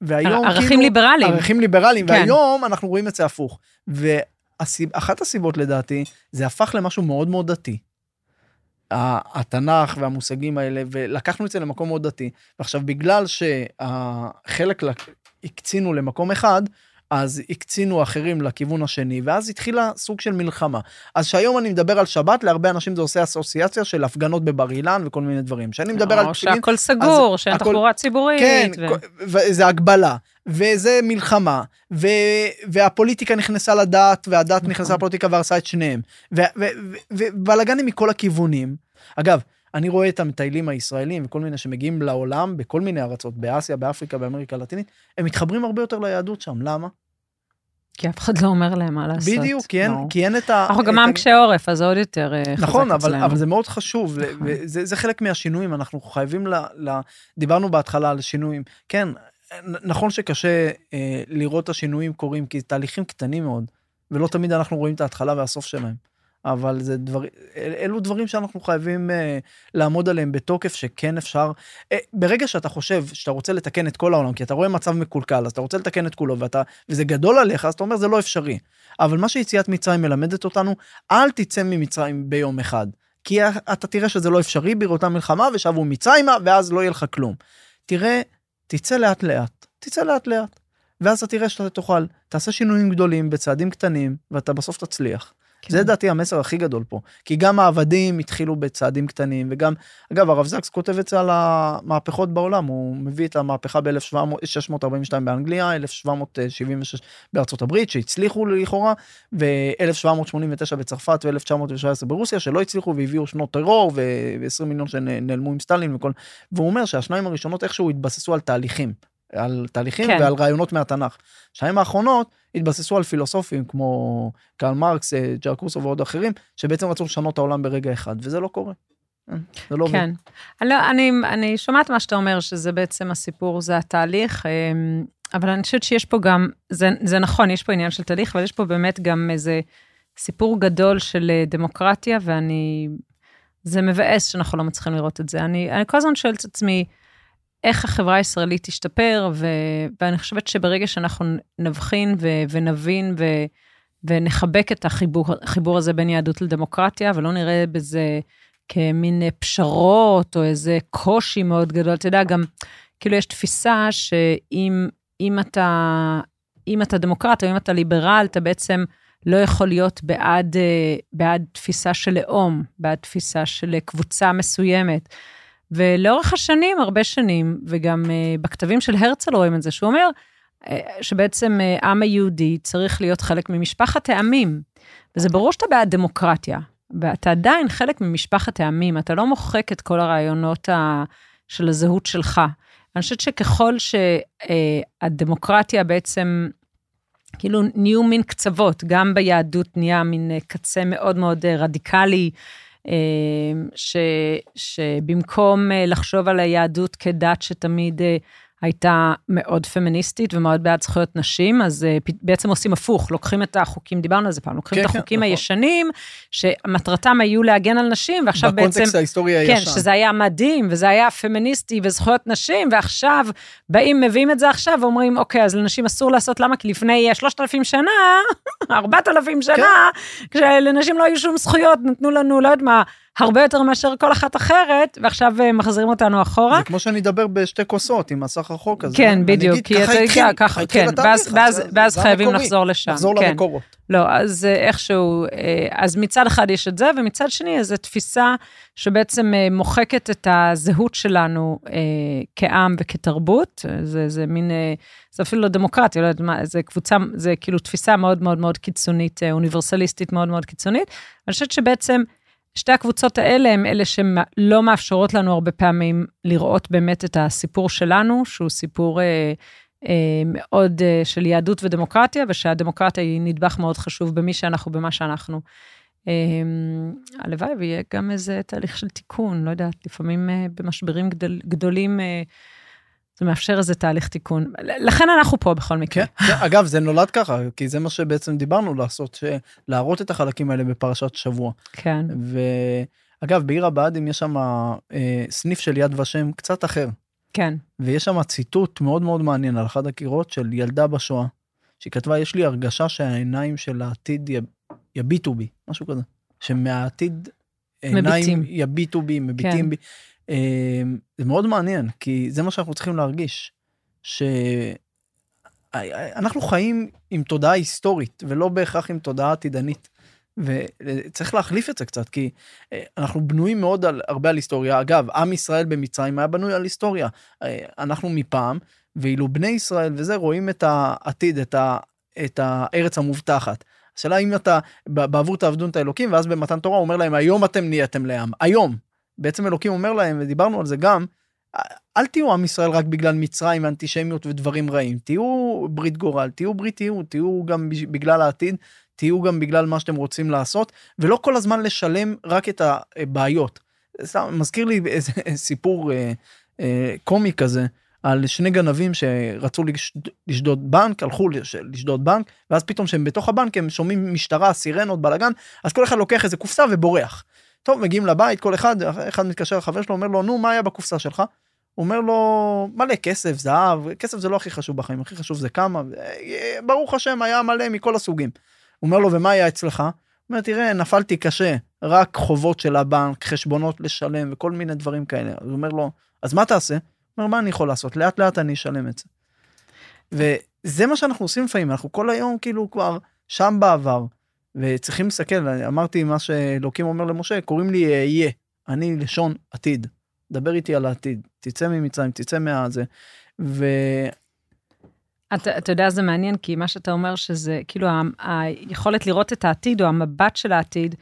והיום ערכים כאילו, ליברליים. ערכים ליברליים, כן. והיום אנחנו רואים את זה הפוך. ואחת הסיבות לדעתי, זה הפך למשהו מאוד מאוד דתי. התנ"ך והמושגים האלה, ולקחנו את זה למקום מאוד דתי. ועכשיו, בגלל שהחלק לק- הקצינו למקום אחד, אז הקצינו אחרים לכיוון השני, ואז התחילה סוג של מלחמה. אז שהיום אני מדבר על שבת, להרבה אנשים זה עושה אסוציאציה של הפגנות בבר אילן וכל מיני דברים. כשאני מדבר על או שהכל סגור, שאין הכל- תחבורה ציבורית. כן, ו- וזה הגבלה, וזה מלחמה, ו, והפוליטיקה נכנסה לדת, והדת נכון. נכנסה לפוליטיקה והרסה את שניהם. ו- ו- ו- ובלאגנים מכל הכיוונים. אגב, אני רואה את המטיילים הישראלים וכל מיני שמגיעים לעולם בכל מיני ארצות, באסיה, באפריקה, באמריקה הלטינית, הם מתחברים הרבה יותר ליהדות שם, למה? כי אף אחד לא אומר להם מה לעשות. בדיעוק, כי אין, ברור. כי אין את ה... אנחנו גם עם קשי עורף, אז זה עוד יותר אה, חזק נכון, אבל, אצלנו. אבל זה מאוד חשוב, נכון. וזה זה חלק מהשינויים, אנחנו חייבים ל, ל... דיברנו בהתחלה על שינויים. כן, נכון שקשה אה, לראות את השינויים קורים, כי תהליכים קטנים מאוד, ולא תמיד אנחנו רואים את ההתחלה והסוף שלהם. אבל זה דבר, אל, אלו דברים שאנחנו חייבים אה, לעמוד עליהם בתוקף, שכן אפשר. אה, ברגע שאתה חושב שאתה רוצה לתקן את כל העולם, כי אתה רואה מצב מקולקל, אז אתה רוצה לתקן את כולו, ואתה, וזה גדול עליך, אז אתה אומר, זה לא אפשרי. אבל מה שיציאת מצרים מלמדת אותנו, אל תצא ממצרים ביום אחד. כי אתה תראה שזה לא אפשרי בראותה מלחמה, ושבו מצרימה, ואז לא יהיה לך כלום. תראה, תצא לאט לאט, תצא לאט לאט. ואז אתה תראה שאתה תוכל, תעשה שינויים גדולים בצעדים קטנים, ואתה בסוף תצליח. כן. זה לדעתי המסר הכי גדול פה. כי גם העבדים התחילו בצעדים קטנים, וגם, אגב, הרב זקס כותב את זה על המהפכות בעולם, הוא מביא את המהפכה ב-1642 באנגליה, 1776 בארצות הברית, שהצליחו לכאורה, ו-1789 בצרפת ו-1917 ברוסיה, שלא הצליחו והביאו שנות טרור ו-20 מיליון שנעלמו עם סטלין וכל, והוא אומר שהשניים הראשונות איכשהו התבססו על תהליכים. על תהליכים כן. ועל רעיונות מהתנ"ך. השנים האחרונות התבססו על פילוסופים כמו קרל מרקס, אה, ג'רקוסו ועוד אחרים, שבעצם רצו לשנות את העולם ברגע אחד, וזה לא קורה. אה, זה לא כן. אני, לא, אני, אני שומעת מה שאתה אומר, שזה בעצם הסיפור, זה התהליך, אה, אבל אני חושבת שיש פה גם, זה, זה נכון, יש פה עניין של תהליך, אבל יש פה באמת גם איזה סיפור גדול של דמוקרטיה, ואני, זה מבאס שאנחנו לא מצליחים לראות את זה. אני, אני כל הזמן שואלת את עצמי, איך החברה הישראלית תשתפר, ו, ואני חושבת שברגע שאנחנו נבחין ו, ונבין ו, ונחבק את החיבור, החיבור הזה בין יהדות לדמוקרטיה, ולא נראה בזה כמין פשרות או איזה קושי מאוד גדול, אתה יודע, גם כאילו יש תפיסה שאם אם אתה, אם אתה דמוקרט או אם אתה ליברל, אתה בעצם לא יכול להיות בעד, בעד תפיסה של לאום, בעד תפיסה של קבוצה מסוימת. ולאורך השנים, הרבה שנים, וגם uh, בכתבים של הרצל רואים את זה, שהוא אומר uh, שבעצם uh, העם היהודי צריך להיות חלק ממשפחת העמים. וזה ברור שאתה בעד דמוקרטיה, ואתה עדיין חלק ממשפחת העמים, אתה לא מוחק את כל הרעיונות ה, של הזהות שלך. אני חושבת שככל שהדמוקרטיה בעצם, כאילו נהיו מין קצוות, גם ביהדות נהיה מין קצה מאוד מאוד רדיקלי, ש, שבמקום אה, לחשוב על היהדות כדת שתמיד אה, הייתה מאוד פמיניסטית ומאוד בעד זכויות נשים, אז uh, בעצם עושים הפוך, לוקחים את החוקים, דיברנו על זה פעם, לוקחים כן, את כן, החוקים כן, הישנים, שמטרתם היו להגן על נשים, ועכשיו בקונטקסט בעצם... בקונטקסט ההיסטורי כן, הישן. כן, שזה היה מדהים, וזה היה פמיניסטי וזכויות נשים, ועכשיו באים, מביאים את זה עכשיו, ואומרים, אוקיי, אז לנשים אסור לעשות, למה? כי לפני 3,000 שנה, 4,000 שנה, כן. כשלנשים לא היו שום זכויות, נתנו לנו, לא יודעת מה, הרבה יותר מאשר כל אחת אחרת, ועכשיו אה, מחזירים אותנו אחורה. זה כמו שאני אדבר בשתי כוסות עם מסך רחוק הזה. כן, בדיוק, כי אתה יודע, ככה, כן, ואז חייבים לחזור לשם. לחזור כן. למקורות. לא, אז אה, איכשהו, אה, אז מצד אחד יש את זה, ומצד שני איזו תפיסה שבעצם מוחקת את הזהות שלנו כעם וכתרבות, זה, זה מין, זה אפילו לא דמוקרטיה, לא יודעת מה, זה קבוצה, זה כאילו תפיסה מאוד מאוד מאוד קיצונית, אוניברסליסטית מאוד מאוד קיצונית. אני חושבת שבעצם, שתי הקבוצות האלה הן אלה שלא מאפשרות לנו הרבה פעמים לראות באמת את הסיפור שלנו, שהוא סיפור אה, אה, מאוד אה, של יהדות ודמוקרטיה, ושהדמוקרטיה היא נדבך מאוד חשוב במי שאנחנו, במה שאנחנו. אה, הלוואי ויהיה גם איזה תהליך של תיקון, לא יודעת, לפעמים אה, במשברים גדול, גדולים, אה, זה מאפשר איזה תהליך תיקון. לכן אנחנו פה בכל מקרה. כן, כן, אגב, זה נולד ככה, כי זה מה שבעצם דיברנו לעשות, להראות את החלקים האלה בפרשת שבוע. כן. ואגב, בעיר הבה"דים יש שם אה, סניף של יד ושם קצת אחר. כן. ויש שם ציטוט מאוד מאוד מעניין על אחד הקירות של ילדה בשואה, שהיא כתבה, יש לי הרגשה שהעיניים של העתיד יביטו בי, משהו כזה. שמהעתיד עיניים יביטו בי, מביטים כן. בי. אמ, זה מאוד מעניין, כי זה מה שאנחנו צריכים להרגיש, שאנחנו חיים עם תודעה היסטורית, ולא בהכרח עם תודעה עתידנית. וצריך להחליף את זה קצת, כי אה, אנחנו בנויים מאוד על, הרבה על היסטוריה. אגב, עם ישראל במצרים היה בנוי על היסטוריה. אה, אנחנו מפעם, ואילו בני ישראל וזה, רואים את העתיד, את, ה, את הארץ המובטחת. השאלה אם אתה, בעבור תעבדו את האלוקים, ואז במתן תורה הוא אומר להם, היום אתם נהייתם לעם, היום. בעצם אלוקים אומר להם, ודיברנו על זה גם, אל תהיו עם ישראל רק בגלל מצרים ואנטישמיות ודברים רעים, תהיו ברית גורל, תהיו בריתיות, תהיו גם בגלל העתיד, תהיו גם בגלל מה שאתם רוצים לעשות, ולא כל הזמן לשלם רק את הבעיות. מזכיר לי איזה סיפור אה, אה, קומי כזה, על שני גנבים שרצו לש- לשדוד בנק, הלכו לש- לשדוד בנק, ואז פתאום שהם בתוך הבנק הם שומעים משטרה, סירנות, בלאגן, אז כל אחד לוקח איזה קופסה ובורח. טוב, מגיעים לבית, כל אחד, אחד מתקשר לחבר שלו, אומר לו, נו, מה היה בקופסה שלך? הוא אומר לו, מלא כסף, זהב, כסף זה לא הכי חשוב בחיים, הכי חשוב זה כמה, ברוך השם, היה מלא מכל הסוגים. הוא אומר לו, ומה היה אצלך? הוא אומר, תראה, נפלתי קשה, רק חובות של הבנק, חשבונות לשלם וכל מיני דברים כאלה. אז הוא אומר לו, אז מה תעשה? הוא אומר, מה אני יכול לעשות? לאט לאט אני אשלם את זה. וזה מה שאנחנו עושים לפעמים, אנחנו כל היום כאילו כבר שם בעבר, וצריכים להסתכל, אמרתי מה שאלוקים אומר למשה, קוראים לי אהיה, אני לשון עתיד. דבר איתי על העתיד, תצא ממצרים, תצא מהזה. ו... אתה, אתה יודע, זה מעניין, כי מה שאתה אומר שזה, כאילו, ה- היכולת לראות את העתיד, או המבט של העתיד,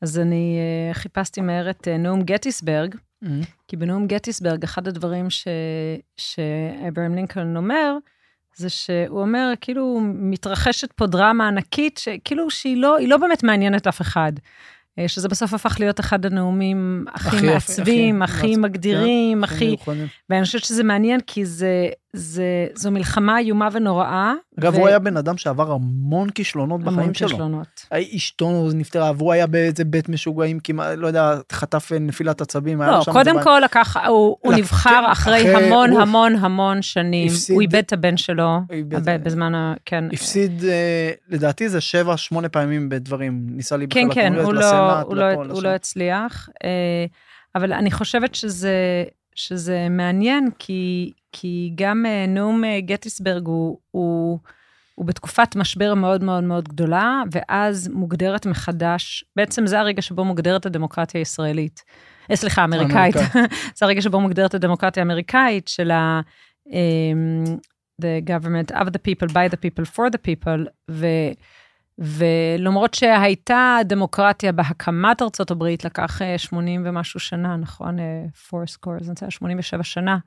אז אני אה, חיפשתי מהר את אה, נאום גטיסברג, כי בנאום גטיסברג, אחד הדברים שאברהם לינקולן אומר, זה שהוא אומר, כאילו, מתרחשת פה דרמה ענקית, שכאילו שהיא לא, לא באמת מעניינת אף אחד. אה, שזה בסוף הפך להיות אחד הנאומים הכי מעצבים, הכי מעצב- מגדירים, כן, הכי... ואני חושבת שזה מעניין, כי זה, זה, זו מלחמה איומה ונוראה. אגב, ו- הוא היה בן אדם שעבר המון כישלונות בחיים המון שלו. כישלונות. אשתו נפטרה, והוא היה באיזה בית משוגעים, כמעט, לא יודע, חטף נפילת עצבים. לא, קודם איזה כל לקח, הוא, הוא לק- נבחר כן, אחרי אחרי- המון הוא- המון המון שנים. הפסיד- הוא איבד את הבן שלו, הוא איבד- בזמן ה... כן. הפסיד, אה, לדעתי זה שבע, שמונה פעמים בדברים. ניסה להיבחר כן, כן, הוא לא, לסנאט, הוא, לא, לפה, הוא לשם. לא הצליח, אה, אבל אני חושבת שזה, שזה מעניין, כי, כי גם אה, נאום אה, גטיסברג הוא, הוא, הוא בתקופת משבר מאוד מאוד מאוד גדולה, ואז מוגדרת מחדש, בעצם זה הרגע שבו מוגדרת הדמוקרטיה הישראלית. אה, סליחה, האמריקאית. זה הרגע שבו מוגדרת הדמוקרטיה האמריקאית של ה... um, the government of the people, by the people, for the people, ו, ולמרות שהייתה דמוקרטיה בהקמת ארצות הברית, לקח אה, 80 ומשהו שנה, נכון? אה, four scores, אני רוצה 87 שנה,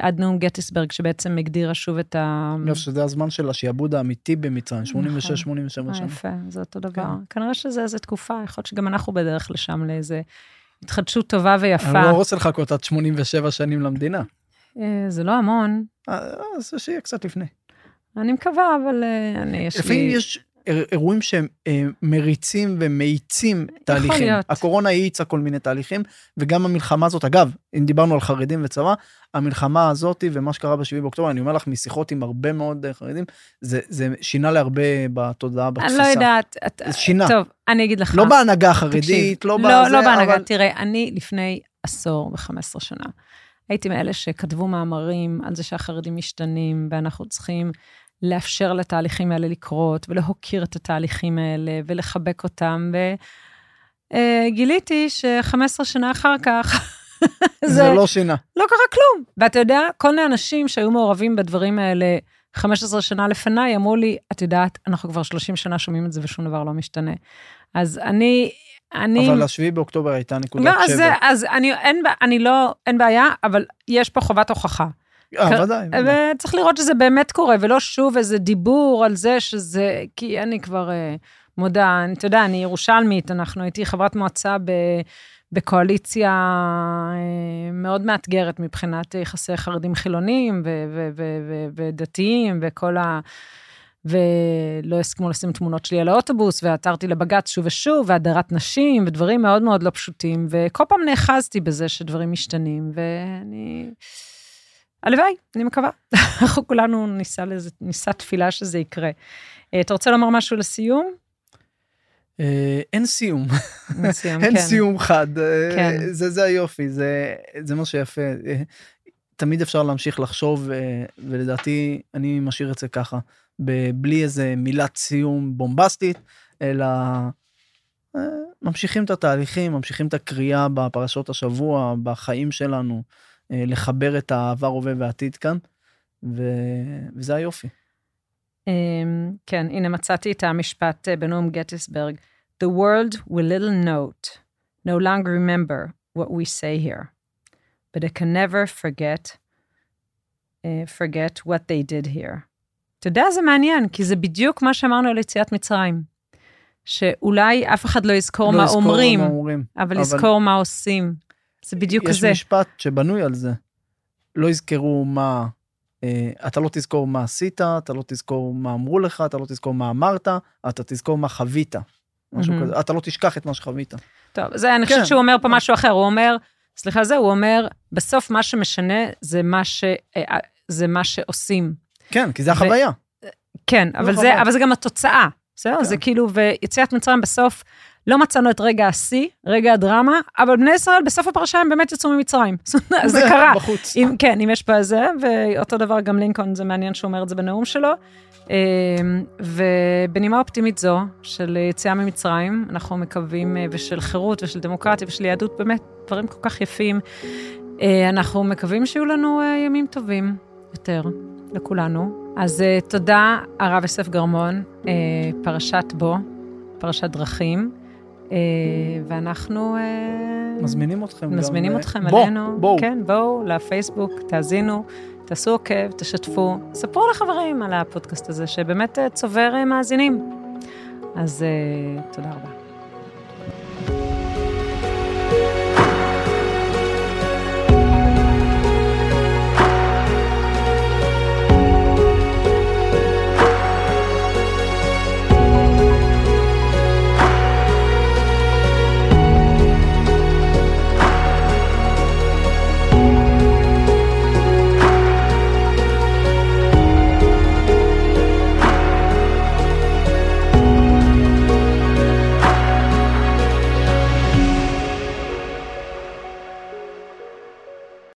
עד נאום גטיסברג, שבעצם הגדירה שוב את ה... אני חושב שזה הזמן של השעבוד האמיתי במצרים, 86-87 אה, שנה. יפה, זה אותו דבר. כן. כנראה שזה איזה תקופה, יכול להיות שגם אנחנו בדרך לשם לאיזה התחדשות טובה ויפה. אני לא רוצה לחכות עד 87 שנים למדינה. אה, זה לא המון, אה, אז שיהיה קצת לפני. אני מקווה, אבל אה, אני, יש לפעמים לי... יש איר- אירועים שהם אה, מריצים ומאיצים תהליכים. להיות. הקורונה האיצה כל מיני תהליכים, וגם המלחמה הזאת, אגב, אם דיברנו על חרדים וצבא, המלחמה הזאת ומה שקרה ב-7 באוקטובר, אני אומר לך משיחות עם הרבה מאוד אה, חרדים, זה, זה שינה להרבה בתודעה, בתפיסה. אני לא יודעת. את- זה שינה. טוב, אני אגיד לך. לא בהנהגה תקשיב, החרדית, לא לא, בזה, לא בהנהגה. אבל... תראה, אני לפני עשור ו-15 שנה, הייתי מאלה שכתבו מאמרים על זה שהחרדים משתנים, ואנחנו צריכים לאפשר לתהליכים האלה לקרות, ולהוקיר את התהליכים האלה, ולחבק אותם, וגיליתי ש-15 שנה אחר כך, זה לא שינה. לא קרה כלום. ואתה יודע, כל מיני אנשים שהיו מעורבים בדברים האלה 15 שנה לפניי, אמרו לי, את יודעת, אנחנו כבר 30 שנה שומעים את זה ושום דבר לא משתנה. אז אני, אני... אבל השביעי באוקטובר הייתה נקודת לא, אז, שבר. זה- אז אני, אין, אני לא, אין בעיה, אבל יש פה חובת הוכחה. אה, כ- ודאי. וצריך לראות שזה באמת קורה, ולא שוב איזה דיבור על זה שזה, כי אני כבר אה, מודה, אתה יודע, אני ירושלמית, אנחנו הייתי חברת מועצה ב... בקואליציה אה, מאוד מאתגרת מבחינת יחסי חרדים חילונים ו- ו- ו- ו- ודתיים וכל ה... ולא הסכימו לשים תמונות שלי על האוטובוס, ועתרתי לבג"ץ שוב ושוב, והדרת נשים, ודברים מאוד מאוד לא פשוטים, וכל פעם נאחזתי בזה שדברים משתנים, ואני... הלוואי, אני מקווה. אנחנו כולנו ניסע, לזה, ניסע תפילה שזה יקרה. אה, אתה רוצה לומר משהו לסיום? אה, אין סיום. אין כן. סיום חד, אה, כן. זה, זה היופי, זה, זה מה שיפה. תמיד אפשר להמשיך לחשוב, ולדעתי אני משאיר את זה ככה, בלי איזה מילת סיום בומבסטית, אלא ממשיכים את התהליכים, ממשיכים את הקריאה בפרשות השבוע, בחיים שלנו, לחבר את העבר, הווה והעתיד כאן, ו... וזה היופי. אמ, כן, הנה מצאתי את המשפט אה, בנאום גטיסברג. The world will little note, no longer remember what we say here, but it can never forget, uh, forget what they did here. אתה יודע, זה מעניין, כי זה בדיוק מה שאמרנו על יציאת מצרים. שאולי אף אחד לא יזכור לא מה לזכור אומרים, מה אומרים. אבל אבל- לזכור מה עושים. זה בדיוק יש זה. משפט שבנוי על זה. לא יזכרו מה, אה, אתה לא תזכור מה עשית, אתה לא תזכור מה אמרו לך, אתה לא תזכור מה אמרת, אתה תזכור מה חווית. משהו מהמם. כזה, אתה לא תשכח את מה שחווית. טוב, זה, אני כן. חושבת שהוא אומר פה משהו אחר, הוא אומר, סליחה, זה, הוא אומר, בסוף מה שמשנה זה מה, ש, אה, זה מה שעושים. כן, כי זה החוויה. כן, אבל חבל. זה, אבל זה גם התוצאה, בסדר? כן. זה כאילו, ויציאת מצרים בסוף, לא מצאנו את רגע השיא, רגע הדרמה, אבל בני ישראל בסוף הפרשה הם באמת יצאו ממצרים. אז זה קרה. בחוץ. אם, כן, אם יש פה זה, ואותו דבר גם לינקולן, זה מעניין שהוא אומר את זה בנאום שלו. אה, ובנימה אופטימית זו, של יציאה ממצרים, אנחנו מקווים, אה, ושל חירות ושל דמוקרטיה ושל יהדות, באמת, דברים כל כך יפים. אה, אנחנו מקווים שיהיו לנו אה, ימים טובים יותר לכולנו. אז תודה, הרב יוסף גרמון, פרשת בו, פרשת דרכים, ואנחנו... אה, מזמינים אתכם גם... מזמינים אה, אתכם בוא, אלינו. בואו. כן, בואו לפייסבוק, תאזינו, תעשו עוקב, תשתפו, ספרו לחברים על הפודקאסט הזה, שבאמת אה, צובר אה, מאזינים. אז אה, תודה רבה.